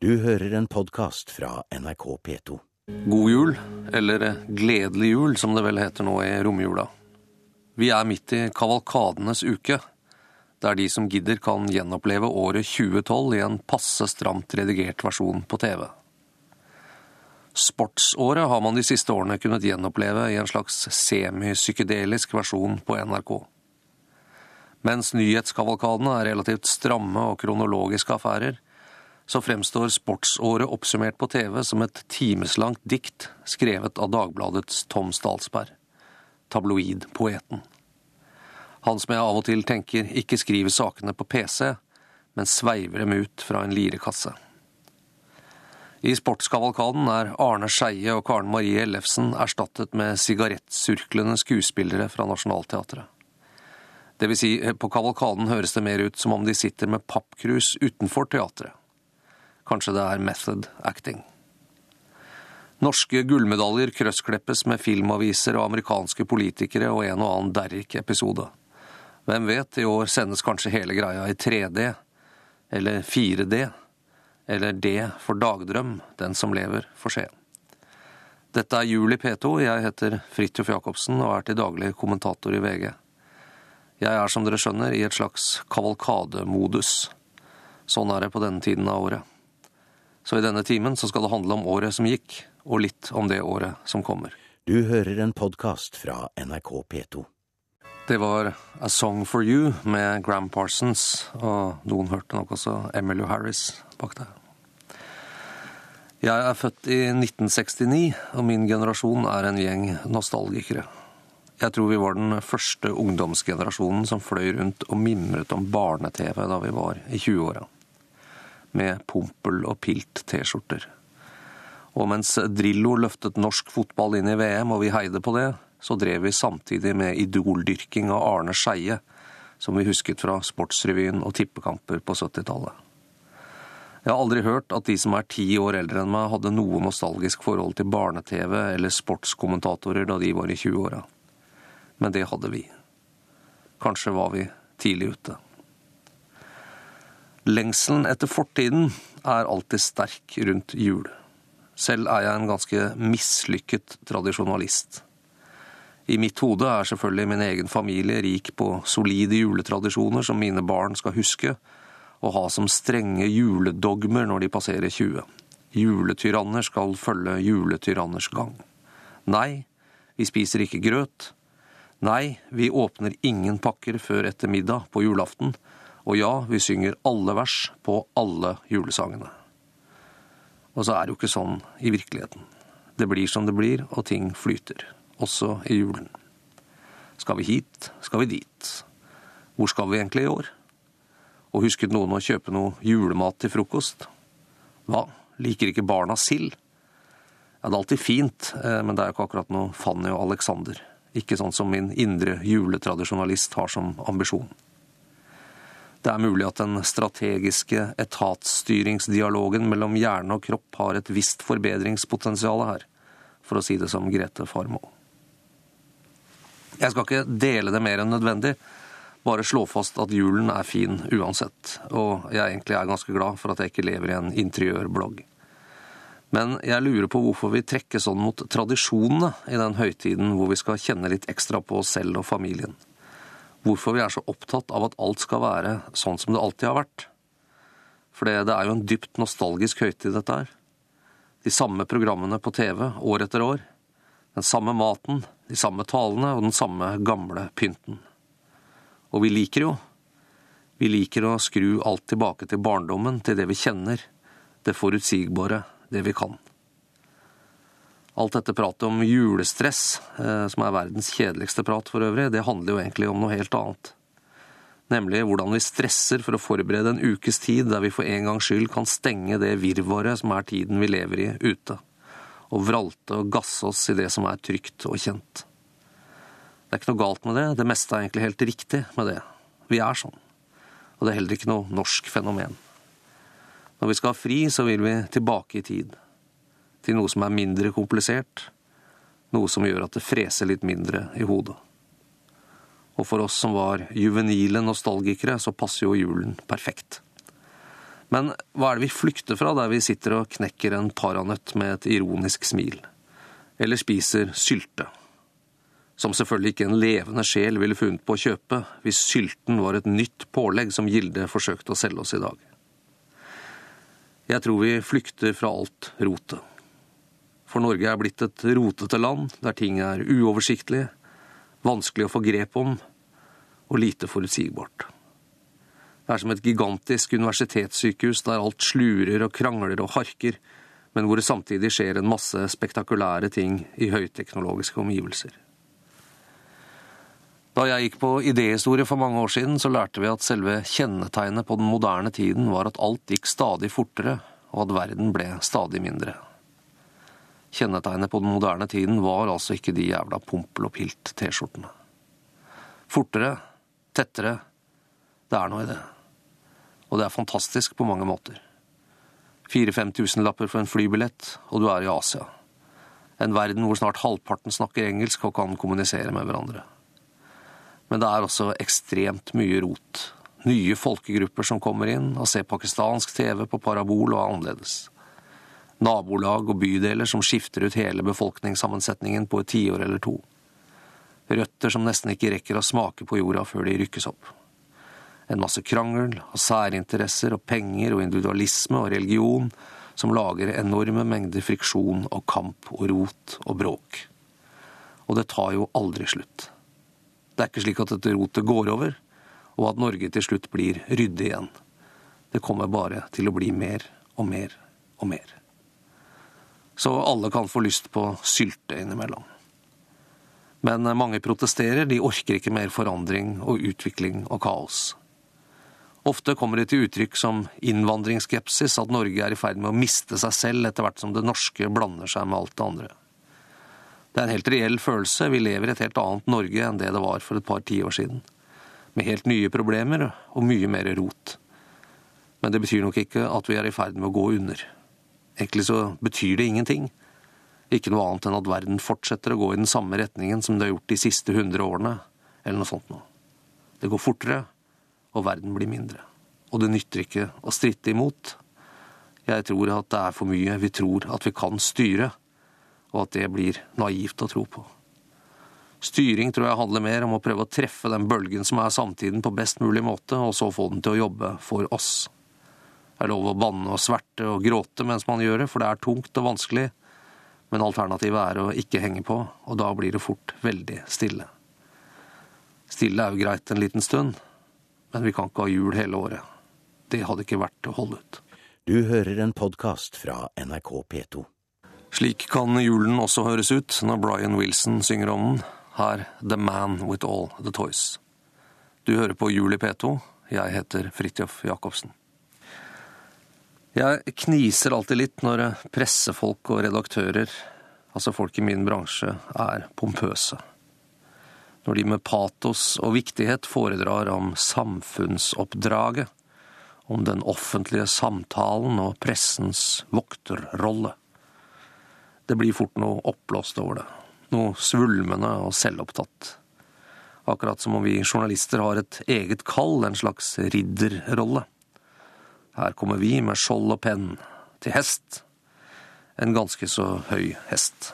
Du hører en podkast fra NRK P2. God jul, eller gledelig jul som det vel heter nå i romjula. Vi er midt i kavalkadenes uke, der de som gidder kan gjenoppleve året 2012 i en passe stramt redigert versjon på TV. Sportsåret har man de siste årene kunnet gjenoppleve i en slags semipsykedelisk versjon på NRK. Mens nyhetskavalkadene er relativt stramme og kronologiske affærer, så fremstår sportsåret oppsummert på TV som et timeslangt dikt skrevet av Dagbladets Tom Stalsberg, tabloidpoeten. Han som jeg av og til tenker ikke skriver sakene på PC, men sveiver dem ut fra en lirekasse. I Sportskavalkaden er Arne Skeie og Karen Marie Ellefsen erstattet med sigarettsurklende skuespillere fra Nationaltheatret. Det vil si, på kavalkaden høres det mer ut som om de sitter med pappkrus utenfor teatret. Kanskje det er method acting. Norske gullmedaljer krøsskleppes med filmaviser og amerikanske politikere og en og annen Derrick-episode. Hvem vet, i år sendes kanskje hele greia i 3D, eller 4D, eller D for dagdrøm, den som lever får se. Dette er Jul i P2, jeg heter Fridtjof Jacobsen og er til daglig kommentator i VG. Jeg er, som dere skjønner, i et slags kavalkademodus. Sånn er det på denne tiden av året. Så i denne timen så skal det handle om året som gikk, og litt om det året som kommer. Du hører en podkast fra NRK P2. Det var A Song for You med Gram Parsons, og noen hørte nok også Emily Harris bak der. Jeg er født i 1969, og min generasjon er en gjeng nostalgikere. Jeg tror vi var den første ungdomsgenerasjonen som fløy rundt og mimret om barne-TV da vi var i 20-åra med pompel og pilt-T-skjorter. Og mens Drillo løftet norsk fotball inn i VM, og vi heide på det, så drev vi samtidig med idoldyrking av Arne Skeie, som vi husket fra Sportsrevyen og tippekamper på 70-tallet. Jeg har aldri hørt at de som er ti år eldre enn meg, hadde noe nostalgisk forhold til barne-TV eller sportskommentatorer da de var i 20-åra. Men det hadde vi. Kanskje var vi tidlig ute. Lengselen etter fortiden er alltid sterk rundt jul. Selv er jeg en ganske mislykket tradisjonalist. I mitt hode er selvfølgelig min egen familie rik på solide juletradisjoner som mine barn skal huske, og ha som strenge juledogmer når de passerer 20. Juletyranner skal følge juletyranners gang. Nei, vi spiser ikke grøt. Nei, vi åpner ingen pakker før etter middag på julaften, og ja, vi synger alle vers på alle julesangene. Og så er det jo ikke sånn i virkeligheten. Det blir som det blir, og ting flyter. Også i julen. Skal vi hit, skal vi dit. Hvor skal vi egentlig i år? Og husket noen å kjøpe noe julemat til frokost? Hva, liker ikke barna sild? Ja, det er alltid fint, eh, men det er jo ikke akkurat noe Fanny og Alexander. Ikke sånn som min indre juletradisjonalist har som ambisjon. Det er mulig at den strategiske etatsstyringsdialogen mellom hjerne og kropp har et visst forbedringspotensial her, for å si det som Grete Farmo. Jeg skal ikke dele det mer enn nødvendig, bare slå fast at julen er fin uansett, og jeg egentlig er ganske glad for at jeg ikke lever i en interiørblogg. Men jeg lurer på hvorfor vi trekker sånn mot tradisjonene i den høytiden hvor vi skal kjenne litt ekstra på oss selv og familien hvorfor vi er så opptatt av at alt skal være sånn som det alltid har vært. For det, det er jo en dypt nostalgisk høytid, dette her. De samme programmene på TV år etter år. Den samme maten, de samme talene og den samme gamle pynten. Og vi liker jo. Vi liker å skru alt tilbake til barndommen, til det vi kjenner, det forutsigbare, det vi kan. Alt dette pratet om julestress, eh, som er verdens kjedeligste prat for øvrig, det handler jo egentlig om noe helt annet. Nemlig hvordan vi stresser for å forberede en ukes tid der vi for en gangs skyld kan stenge det virvaret som er tiden vi lever i, ute. Og vralte og gasse oss i det som er trygt og kjent. Det er ikke noe galt med det, det meste er egentlig helt riktig med det. Vi er sånn. Og det er heller ikke noe norsk fenomen. Når vi skal ha fri, så vil vi tilbake i tid til noe som er mindre komplisert, noe som gjør at det freser litt mindre i hodet. Og for oss som var juvenile nostalgikere, så passer jo julen perfekt. Men hva er det vi flykter fra der vi sitter og knekker en paranøtt med et ironisk smil? Eller spiser sylte? Som selvfølgelig ikke en levende sjel ville funnet på å kjøpe hvis sylten var et nytt pålegg som Gilde forsøkte å selge oss i dag. Jeg tror vi flykter fra alt rotet. For Norge er blitt et rotete land, der ting er uoversiktlige, vanskelig å få grep om og lite forutsigbart. Det er som et gigantisk universitetssykehus der alt slurer og krangler og harker, men hvor det samtidig skjer en masse spektakulære ting i høyteknologiske omgivelser. Da jeg gikk på idéhistorie for mange år siden, så lærte vi at selve kjennetegnet på den moderne tiden var at alt gikk stadig fortere, og at verden ble stadig mindre. Kjennetegnet på den moderne tiden var altså ikke de jævla pompel og pilt-T-skjortene. Fortere, tettere, det er noe i det og det er fantastisk på mange måter. 4000-5000 tusenlapper for en flybillett, og du er i Asia. En verden hvor snart halvparten snakker engelsk og kan kommunisere med hverandre. Men det er også ekstremt mye rot. Nye folkegrupper som kommer inn og ser pakistansk TV på parabol og er annerledes. Nabolag og bydeler som skifter ut hele befolkningssammensetningen på et tiår eller to. Røtter som nesten ikke rekker å smake på jorda før de rykkes opp. En masse krangel og særinteresser og penger og individualisme og religion som lager enorme mengder friksjon og kamp og rot og bråk. Og det tar jo aldri slutt. Det er ikke slik at dette rotet går over, og at Norge til slutt blir ryddig igjen. Det kommer bare til å bli mer og mer og mer. Så alle kan få lyst på sylte innimellom. Men mange protesterer, de orker ikke mer forandring og utvikling og kaos. Ofte kommer det til uttrykk som innvandringsskepsis, at Norge er i ferd med å miste seg selv etter hvert som det norske blander seg med alt det andre. Det er en helt reell følelse, vi lever i et helt annet Norge enn det det var for et par tiår siden. Med helt nye problemer og mye mer rot. Men det betyr nok ikke at vi er i ferd med å gå under. Egentlig så betyr det ingenting. Ikke noe annet enn at verden fortsetter å gå i den samme retningen som det har gjort de siste hundre årene, eller noe sånt noe. Det går fortere, og verden blir mindre. Og det nytter ikke å stritte imot. Jeg tror at det er for mye vi tror at vi kan styre, og at det blir naivt å tro på. Styring tror jeg handler mer om å prøve å treffe den bølgen som er samtiden på best mulig måte, og så få den til å jobbe for oss. Det er lov å banne og sverte og gråte mens man gjør det, for det er tungt og vanskelig, men alternativet er å ikke henge på, og da blir det fort veldig stille. Stille er jo greit en liten stund, men vi kan ikke ha jul hele året. Det hadde ikke vært å holde ut. Du hører en podkast fra NRK P2. Slik kan julen også høres ut når Brian Wilson synger om den. Her The Man With All The Toys. Du hører på Jul i P2. Jeg heter Fridtjof Jacobsen. Jeg kniser alltid litt når pressefolk og redaktører, altså folk i min bransje, er pompøse når de med patos og viktighet foredrar om samfunnsoppdraget, om den offentlige samtalen og pressens vokterrolle. Det blir fort noe oppblåst over det, noe svulmende og selvopptatt. Akkurat som om vi journalister har et eget kall, en slags ridderrolle. Her kommer vi med skjold og penn, til hest. En ganske så høy hest.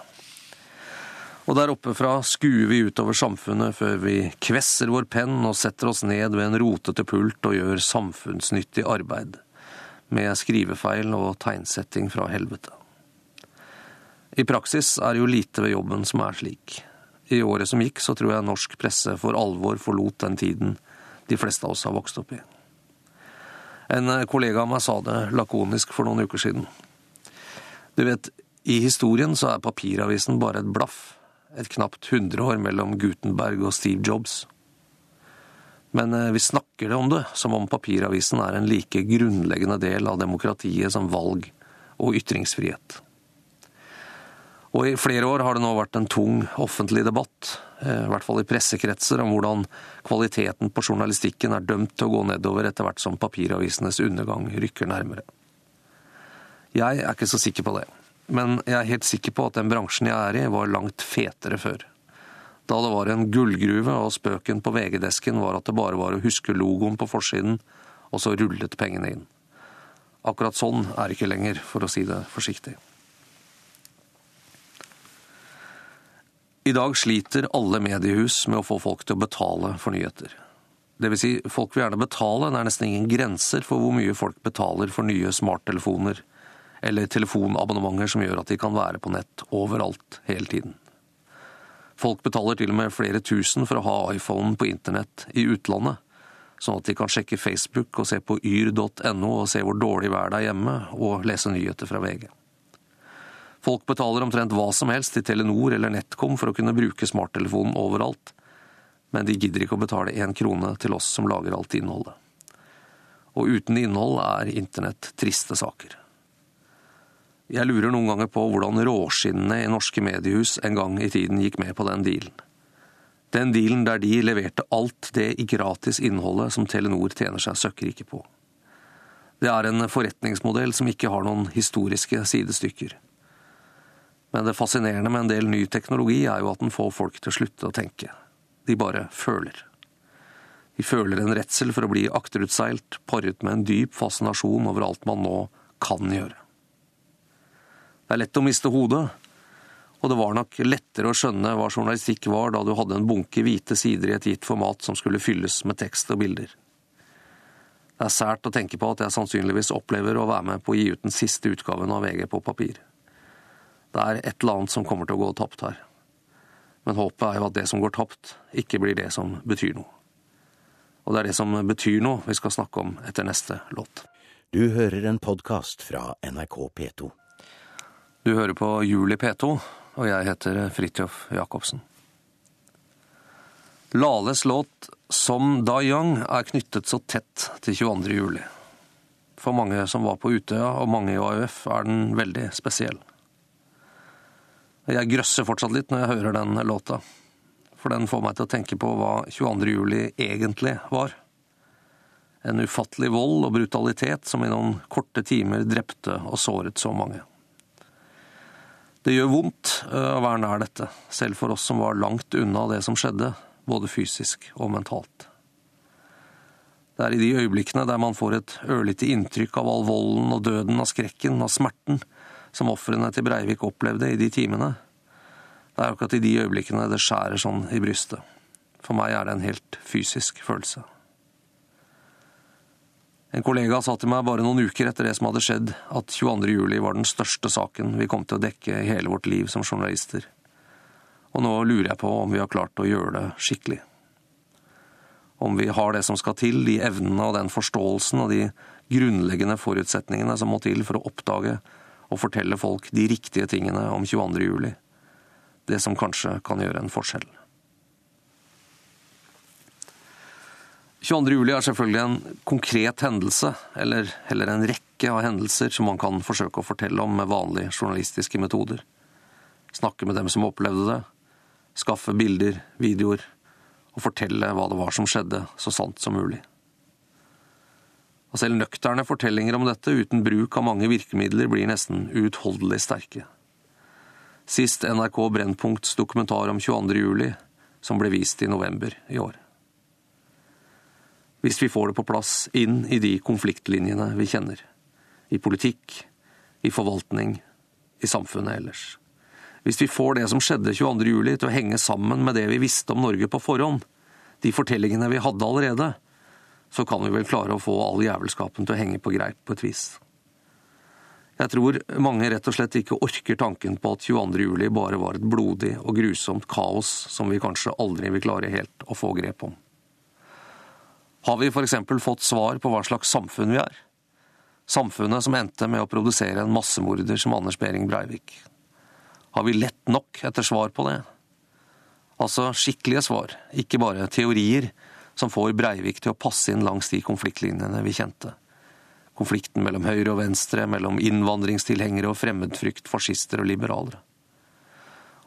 Og der oppe fra skuer vi utover samfunnet før vi kvesser vår penn og setter oss ned ved en rotete pult og gjør samfunnsnyttig arbeid, med skrivefeil og tegnsetting fra helvete. I praksis er det jo lite ved jobben som er slik. I året som gikk, så tror jeg norsk presse for alvor forlot den tiden de fleste av oss har vokst opp i. En kollega av meg sa det lakonisk for noen uker siden. Du vet, i historien så er papiravisen bare et blaff et knapt hundreår mellom Gutenberg og Steve Jobs. Men eh, vi snakker det om det som om papiravisen er en like grunnleggende del av demokratiet som valg og ytringsfrihet. Og I flere år har det nå vært en tung offentlig debatt, eh, i hvert fall i pressekretser, om hvordan kvaliteten på journalistikken er dømt til å gå nedover etter hvert som papiravisenes undergang rykker nærmere. Jeg er ikke så sikker på det. Men jeg er helt sikker på at den bransjen jeg er i, var langt fetere før. Da det var en gullgruve, og spøken på VG-desken var at det bare var å huske logoen på forsiden, og så rullet pengene inn. Akkurat sånn er det ikke lenger, for å si det forsiktig. I dag sliter alle mediehus med å få folk til å betale for nyheter. Det vil si, folk vil gjerne betale, det er nesten ingen grenser for hvor mye folk betaler for nye smarttelefoner eller telefonabonnementer som gjør at de kan være på nett overalt hele tiden. Folk betaler til og med flere tusen for å ha iPhonen på internett i utlandet, sånn at de kan sjekke Facebook og se på yr.no og se hvor dårlig været er hjemme, og lese nyheter fra VG. Folk betaler omtrent hva som helst til Telenor eller NetCom for å kunne bruke smarttelefonen overalt, men de gidder ikke å betale én krone til oss som lager alt innholdet. Og uten innhold er internett triste saker. Jeg lurer noen ganger på hvordan råskinnene i norske mediehus en gang i tiden gikk med på den dealen. Den dealen der de leverte alt det i gratis innholdet som Telenor tjener seg søkkrike på. Det er en forretningsmodell som ikke har noen historiske sidestykker. Men det fascinerende med en del ny teknologi er jo at den får folk til å slutte å tenke. De bare føler. De føler en redsel for å bli akterutseilt, paret med en dyp fascinasjon over alt man nå kan gjøre. Det er lett å miste hodet, og det var nok lettere å skjønne hva journalistikk var da du hadde en bunke hvite sider i et gitt format som skulle fylles med tekst og bilder. Det er sært å tenke på at jeg sannsynligvis opplever å være med på å gi ut den siste utgaven av VG på papir. Det er et eller annet som kommer til å gå tapt her. Men håpet er jo at det som går tapt, ikke blir det som betyr noe. Og det er det som betyr noe vi skal snakke om etter neste låt. Du hører en podkast fra NRK P2. Du hører på Juli P2, og jeg heter Fridtjof Jacobsen. Lales låt Som Da Young er knyttet så tett til 22. juli. For mange som var på Utøya, og mange i AUF, er den veldig spesiell. Jeg grøsser fortsatt litt når jeg hører den låta, for den får meg til å tenke på hva 22. juli egentlig var. En ufattelig vold og brutalitet som i noen korte timer drepte og såret så mange. Det gjør vondt å være nær dette, selv for oss som var langt unna det som skjedde, både fysisk og mentalt. Det er i de øyeblikkene der man får et ørlite inntrykk av all volden og døden, av skrekken, av smerten, som ofrene til Breivik opplevde i de timene. Det er akkurat i de øyeblikkene det skjærer sånn i brystet. For meg er det en helt fysisk følelse. En kollega sa til meg bare noen uker etter det som hadde skjedd, at 22. juli var den største saken vi kom til å dekke i hele vårt liv som journalister. Og nå lurer jeg på om vi har klart å gjøre det skikkelig. Om vi har det som skal til, de evnene og den forståelsen og de grunnleggende forutsetningene som må til for å oppdage og fortelle folk de riktige tingene om 22. juli. Det som kanskje kan gjøre en forskjell. 22. juli er selvfølgelig en konkret hendelse, eller heller en rekke av hendelser som man kan forsøke å fortelle om med vanlige journalistiske metoder. Snakke med dem som opplevde det, skaffe bilder, videoer, og fortelle hva det var som skjedde, så sant som mulig. Og selv nøkterne fortellinger om dette, uten bruk av mange virkemidler, blir nesten uutholdelig sterke. Sist NRK Brennpunkts dokumentar om 22. juli, som ble vist i november i år. Hvis vi får det på plass inn i de konfliktlinjene vi kjenner. I politikk, i forvaltning, i samfunnet ellers. Hvis vi får det som skjedde 22. juli til å henge sammen med det vi visste om Norge på forhånd, de fortellingene vi hadde allerede, så kan vi vel klare å få all jævelskapen til å henge på greip på et vis. Jeg tror mange rett og slett ikke orker tanken på at 22. juli bare var et blodig og grusomt kaos som vi kanskje aldri vil klare helt å få grep om. Har vi f.eks. fått svar på hva slags samfunn vi er? Samfunnet som endte med å produsere en massemorder som Anders Behring Breivik. Har vi lett nok etter svar på det? Altså skikkelige svar, ikke bare teorier som får Breivik til å passe inn langs de konfliktlinjene vi kjente. Konflikten mellom høyre og venstre, mellom innvandringstilhengere og fremmedfrykt, fascister og liberalere.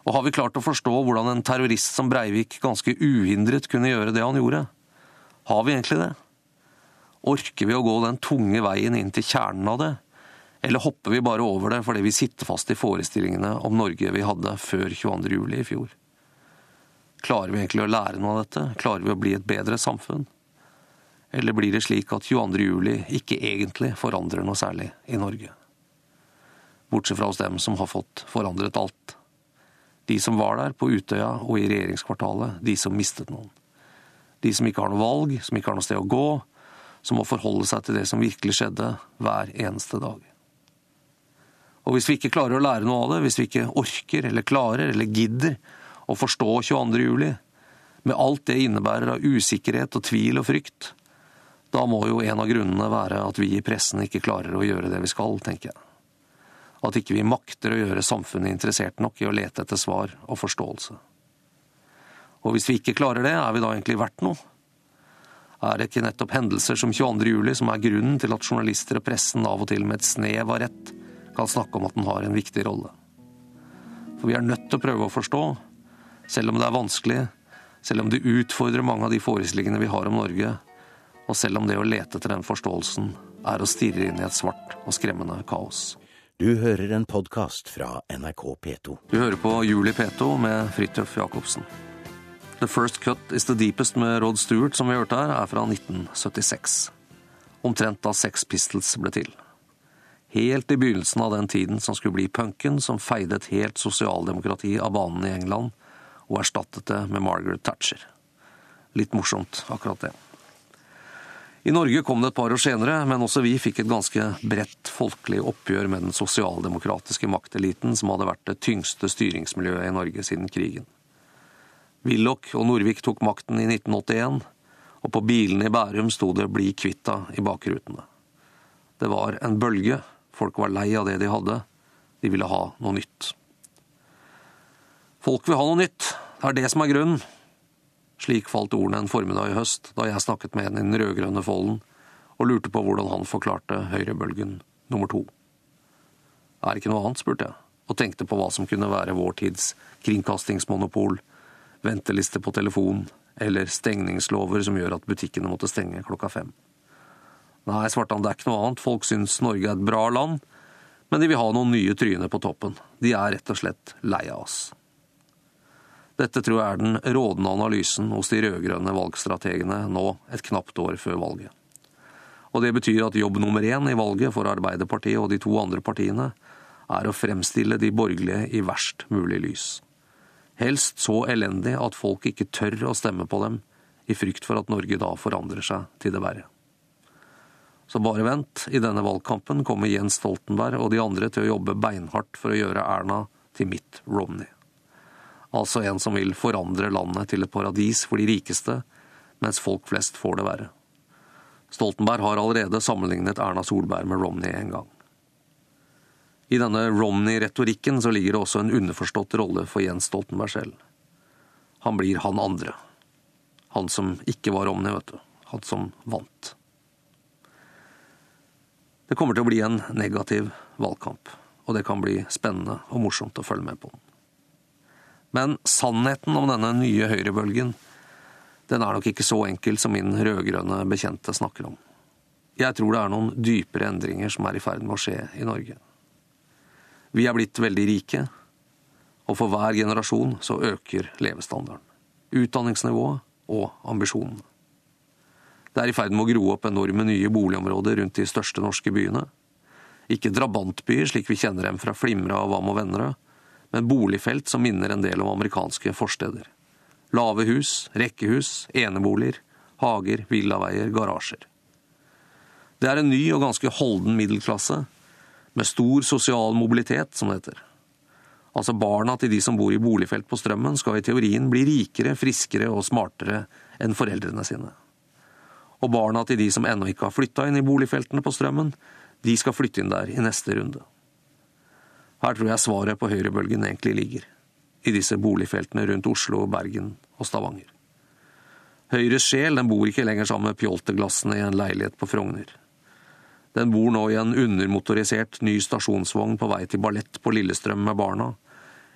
Og har vi klart å forstå hvordan en terrorist som Breivik ganske uhindret kunne gjøre det han gjorde? Har vi egentlig det? Orker vi å gå den tunge veien inn til kjernen av det? Eller hopper vi bare over det fordi vi sitter fast i forestillingene om Norge vi hadde før 22. juli i fjor? Klarer vi egentlig å lære noe av dette? Klarer vi å bli et bedre samfunn? Eller blir det slik at 22. juli ikke egentlig forandrer noe særlig i Norge? Bortsett fra hos dem som har fått forandret alt. De som var der, på Utøya og i regjeringskvartalet, de som mistet noen. De som ikke har noe valg, som ikke har noe sted å gå, som må forholde seg til det som virkelig skjedde, hver eneste dag. Og hvis vi ikke klarer å lære noe av det, hvis vi ikke orker eller klarer eller gidder å forstå 22. juli, med alt det innebærer av usikkerhet og tvil og frykt, da må jo en av grunnene være at vi i pressen ikke klarer å gjøre det vi skal, tenker jeg. At ikke vi makter å gjøre samfunnet interessert nok i å lete etter svar og forståelse. Og hvis vi ikke klarer det, er vi da egentlig verdt noe? Er det ikke nettopp hendelser som 22. juli som er grunnen til at journalister og pressen av og til med et snev av rett kan snakke om at den har en viktig rolle? For vi er nødt til å prøve å forstå, selv om det er vanskelig, selv om det utfordrer mange av de forestillingene vi har om Norge, og selv om det å lete etter den forståelsen er å stirre inn i et svart og skremmende kaos. Du hører en podkast fra NRK P2. Du hører på Juli P2 med Fridtjof Jacobsen. The First Cut Is The Deepest med Rod Stewart, som vi hørte her, er fra 1976. Omtrent da Sex Pistols ble til. Helt i begynnelsen av den tiden som skulle bli punken som feide et helt sosialdemokrati av banen i England, og erstattet det med Margaret Thatcher. Litt morsomt, akkurat det. I Norge kom det et par år senere, men også vi fikk et ganske bredt folkelig oppgjør med den sosialdemokratiske makteliten som hadde vært det tyngste styringsmiljøet i Norge siden krigen. Willoch og Norvik tok makten i 1981, og på bilene i Bærum sto det 'Bli kvitta' i bakrutene. Det var en bølge, folk var lei av det de hadde, de ville ha noe nytt. Folk vil ha noe nytt, det er det som er grunnen. Slik falt ordene en formiddag i høst, da jeg snakket med en i den rød-grønne folden og lurte på hvordan han forklarte høyrebølgen nummer to. Er det ikke noe annet, spurte jeg, og tenkte på hva som kunne være vår tids kringkastingsmonopol, venteliste på telefon eller stengningslover som gjør at butikkene måtte stenge klokka fem. Nei, svarte han, det er ikke noe annet, folk syns Norge er et bra land, men de vil ha noen nye tryner på toppen, de er rett og slett lei av oss. Dette tror jeg er den rådende analysen hos de rød-grønne valgstrategene nå et knapt år før valget. Og det betyr at jobb nummer én i valget for Arbeiderpartiet og de to andre partiene er å fremstille de borgerlige i verst mulig lys. Helst så elendig at folk ikke tør å stemme på dem, i frykt for at Norge da forandrer seg til det verre. Så bare vent, i denne valgkampen kommer Jens Stoltenberg og de andre til å jobbe beinhardt for å gjøre Erna til mitt Romney altså en som vil forandre landet til et paradis for de rikeste, mens folk flest får det verre. Stoltenberg har allerede sammenlignet Erna Solberg med Romney en gang. I denne Romney-retorikken så ligger det også en underforstått rolle for Jens Stoltenberg selv. Han blir han andre. Han som ikke var Romney, vet du. Han som vant. Det kommer til å bli en negativ valgkamp, og det kan bli spennende og morsomt å følge med på den. Men sannheten om denne nye høyrebølgen, den er nok ikke så enkel som min rød-grønne bekjente snakker om. Jeg tror det er noen dypere endringer som er i ferd med å skje i Norge. Vi er blitt veldig rike, og for hver generasjon så øker levestandarden. Utdanningsnivået og ambisjonene. Det er i ferd med å gro opp enorme nye boligområder rundt de største norske byene. Ikke drabantbyer slik vi kjenner dem fra Flimra og Vam og Vennerød, men boligfelt som minner en del om amerikanske forsteder. Lave hus, rekkehus, eneboliger, hager, villaveier, garasjer. Det er en ny og ganske holden middelklasse, med stor sosial mobilitet, som det heter. Altså barna til de som bor i boligfelt på Strømmen skal i teorien bli rikere, friskere og smartere enn foreldrene sine. Og barna til de som ennå ikke har flytta inn i boligfeltene på Strømmen, de skal flytte inn der i neste runde. Her tror jeg svaret på høyrebølgen egentlig ligger, i disse boligfeltene rundt Oslo, Bergen og Stavanger. Høyres sjel den bor ikke lenger sammen med pjolteglassene i en leilighet på Frogner. Den bor nå i en undermotorisert ny stasjonsvogn på vei til ballett på Lillestrøm med barna,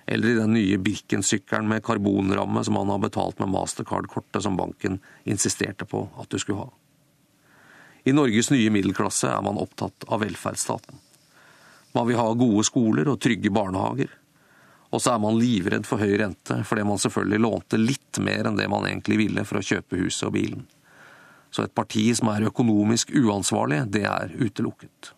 eller i den nye Birken-sykkelen med karbonramme som han har betalt med Mastercard-kortet som banken insisterte på at du skulle ha. I Norges nye middelklasse er man opptatt av velferdsstaten. Man vil ha gode skoler og trygge barnehager. Og så er man livredd for høy rente, fordi man selvfølgelig lånte litt mer enn det man egentlig ville for å kjøpe huset og bilen. Så et parti som er økonomisk uansvarlig, det er utelukket.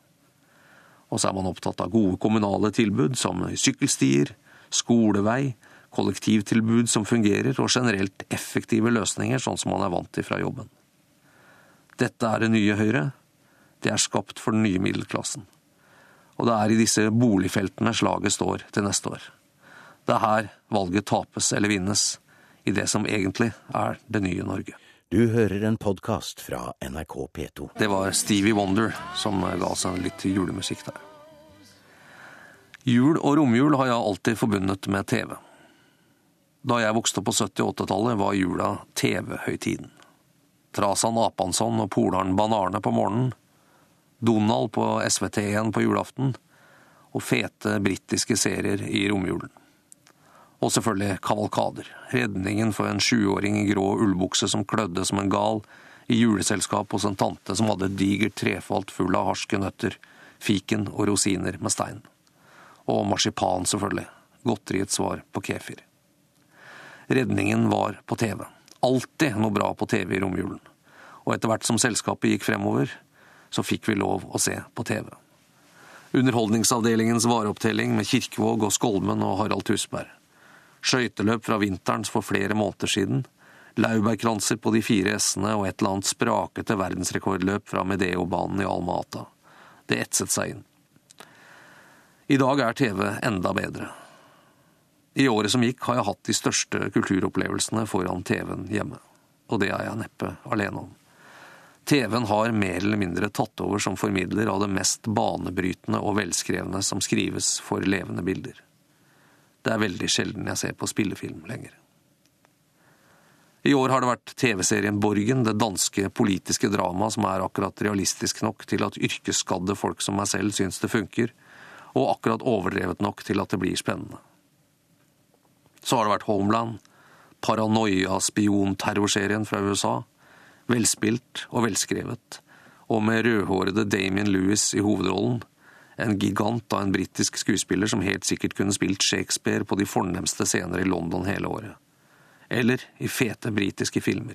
Og så er man opptatt av gode kommunale tilbud som sykkelstier, skolevei, kollektivtilbud som fungerer, og generelt effektive løsninger, sånn som man er vant til fra jobben. Dette er det nye Høyre. Det er skapt for den nye middelklassen. Og det er i disse boligfeltene slaget står til neste år. Det er her valget tapes eller vinnes, i det som egentlig er det nye Norge. Du hører en podkast fra NRK P2. Det var Stevie Wonder som ga oss litt julemusikk der. Jul og romjul har jeg alltid forbundet med TV. Da jeg vokste opp på 70- og 80-tallet, var jula TV-høytiden. Trasan Apansson og Polaren Banarne på morgenen, Donald på SVT1 på julaften og fete britiske serier i romjulen. Og selvfølgelig kavalkader. Redningen for en sjuåring i grå ullbukse som klødde som en gal, i juleselskap hos en tante som hadde et digert trefalt full av harske nøtter, fiken og rosiner med stein. Og marsipan, selvfølgelig. Godteriets svar på kefir. Redningen var på TV. Alltid noe bra på TV i romjulen. Og etter hvert som selskapet gikk fremover, så fikk vi lov å se på TV. Underholdningsavdelingens vareopptelling med Kirkevåg og Skolmen og Harald Tusberg. Skøyteløp fra vinterens for flere måneder siden laurbærkranser på de fire s-ene og et eller annet sprakete verdensrekordløp fra Medeo-banen i Alma Ata. Det etset seg inn. I dag er TV enda bedre. I året som gikk har jeg hatt de største kulturopplevelsene foran TV-en hjemme. Og det er jeg neppe alene om. TV-en har mer eller mindre tatt over som formidler av det mest banebrytende og velskrevne som skrives for levende bilder. Det er veldig sjelden jeg ser på spillefilm lenger. I år har det vært TV-serien Borgen, det danske politiske dramaet som er akkurat realistisk nok til at yrkesskadde folk som meg selv syns det funker, og akkurat overdrevet nok til at det blir spennende. Så har det vært Homeland, paranoia-spion-terrorserien fra USA, velspilt og velskrevet, og med rødhårede Damien Lewis i hovedrollen, en gigant av en britisk skuespiller som helt sikkert kunne spilt Shakespeare på de fornemste scener i London hele året eller i fete britiske filmer,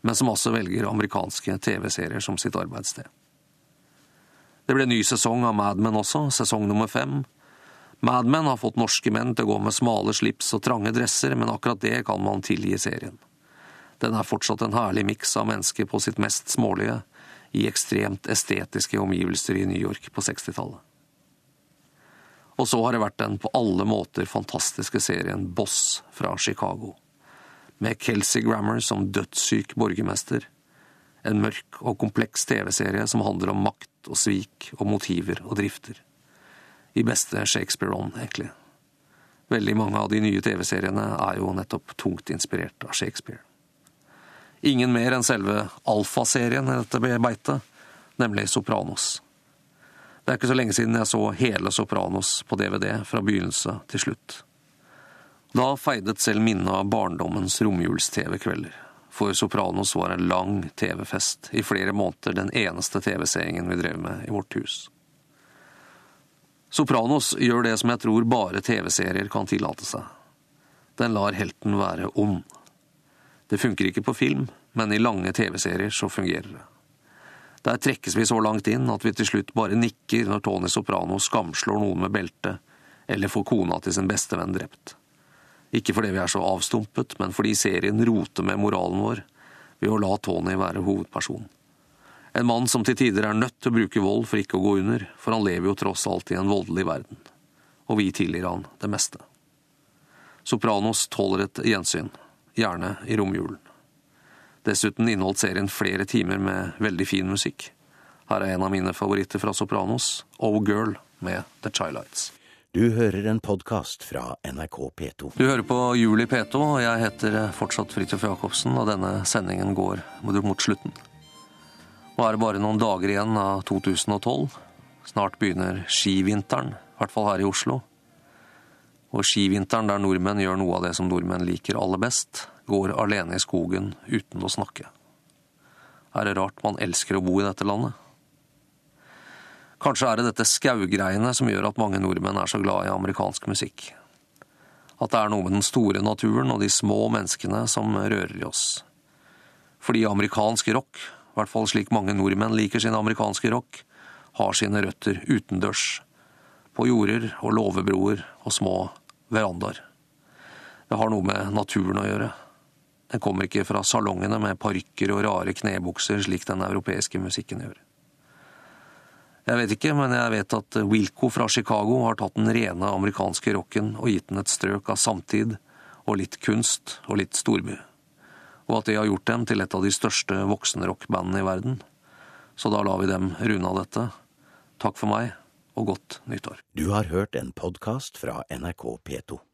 men som også velger amerikanske TV-serier som sitt arbeidssted. Det ble ny sesong av Mad Men også, sesong nummer fem. Mad Men har fått norske menn til å gå med smale slips og trange dresser, men akkurat det kan man tilgi serien. Den er fortsatt en herlig miks av mennesker på sitt mest smålige, i ekstremt estetiske omgivelser i New York på 60-tallet. Og så har det vært den på alle måter fantastiske serien Boss fra Chicago med Kelsey Grammer som dødssyk borgermester. En mørk og kompleks TV-serie som handler om makt og svik og motiver og drifter. I beste Shakespeare-ånd, egentlig. Veldig mange av de nye TV-seriene er jo nettopp tungt inspirert av Shakespeare. Ingen mer enn selve alfaserien i dette beitet, nemlig Sopranos. Det er ikke så lenge siden jeg så hele Sopranos på DVD fra begynnelse til slutt. Da feidet selv minnet av barndommens romjuls-TV-kvelder. For Sopranos var en lang TV-fest, i flere måneder den eneste TV-seingen vi drev med i vårt hus. Sopranos gjør det som jeg tror bare TV-serier kan tillate seg. Den lar helten være ond. Det funker ikke på film, men i lange TV-serier så fungerer det. Der trekkes vi så langt inn at vi til slutt bare nikker når Tony Soprano skamslår noen med belte, eller får kona til sin bestevenn drept. Ikke fordi vi er så avstumpet, men fordi serien roter med moralen vår ved å la Tony være hovedperson. En mann som til tider er nødt til å bruke vold for ikke å gå under, for han lever jo tross alt i en voldelig verden. Og vi tilgir han det meste. Sopranos tåler et gjensyn, gjerne i romjulen. Dessuten inneholdt serien flere timer med veldig fin musikk. Her er en av mine favoritter fra Sopranos, Oh Girl med The Chilights. Du hører en podkast fra NRK P2. Du hører på Juli P2, og jeg heter fortsatt Fridtjof Jacobsen, og denne sendingen går mot slutten. Nå er det bare noen dager igjen av 2012. Snart begynner skivinteren, i hvert fall her i Oslo. Og skivinteren der nordmenn gjør noe av det som nordmenn liker aller best, går alene i skogen uten å snakke. Er det rart man elsker å bo i dette landet? Kanskje er det dette skaugreiene som gjør at mange nordmenn er så glad i amerikansk musikk. At det er noe med den store naturen og de små menneskene som rører i oss. Fordi amerikansk rock i hvert fall slik mange nordmenn liker sin amerikanske rock, har sine røtter utendørs, på jorder og låvebroer og små verandaer. Det har noe med naturen å gjøre. Den kommer ikke fra salongene med parykker og rare knebukser slik den europeiske musikken gjør. Jeg vet ikke, men jeg vet at Wilco fra Chicago har tatt den rene amerikanske rocken og gitt den et strøk av samtid og litt kunst og litt storby. Og at det har gjort dem til et av de største voksenrockbandene i verden. Så da lar vi dem runde av dette. Takk for meg, og godt nyttår. Du har hørt en podkast fra NRK P2.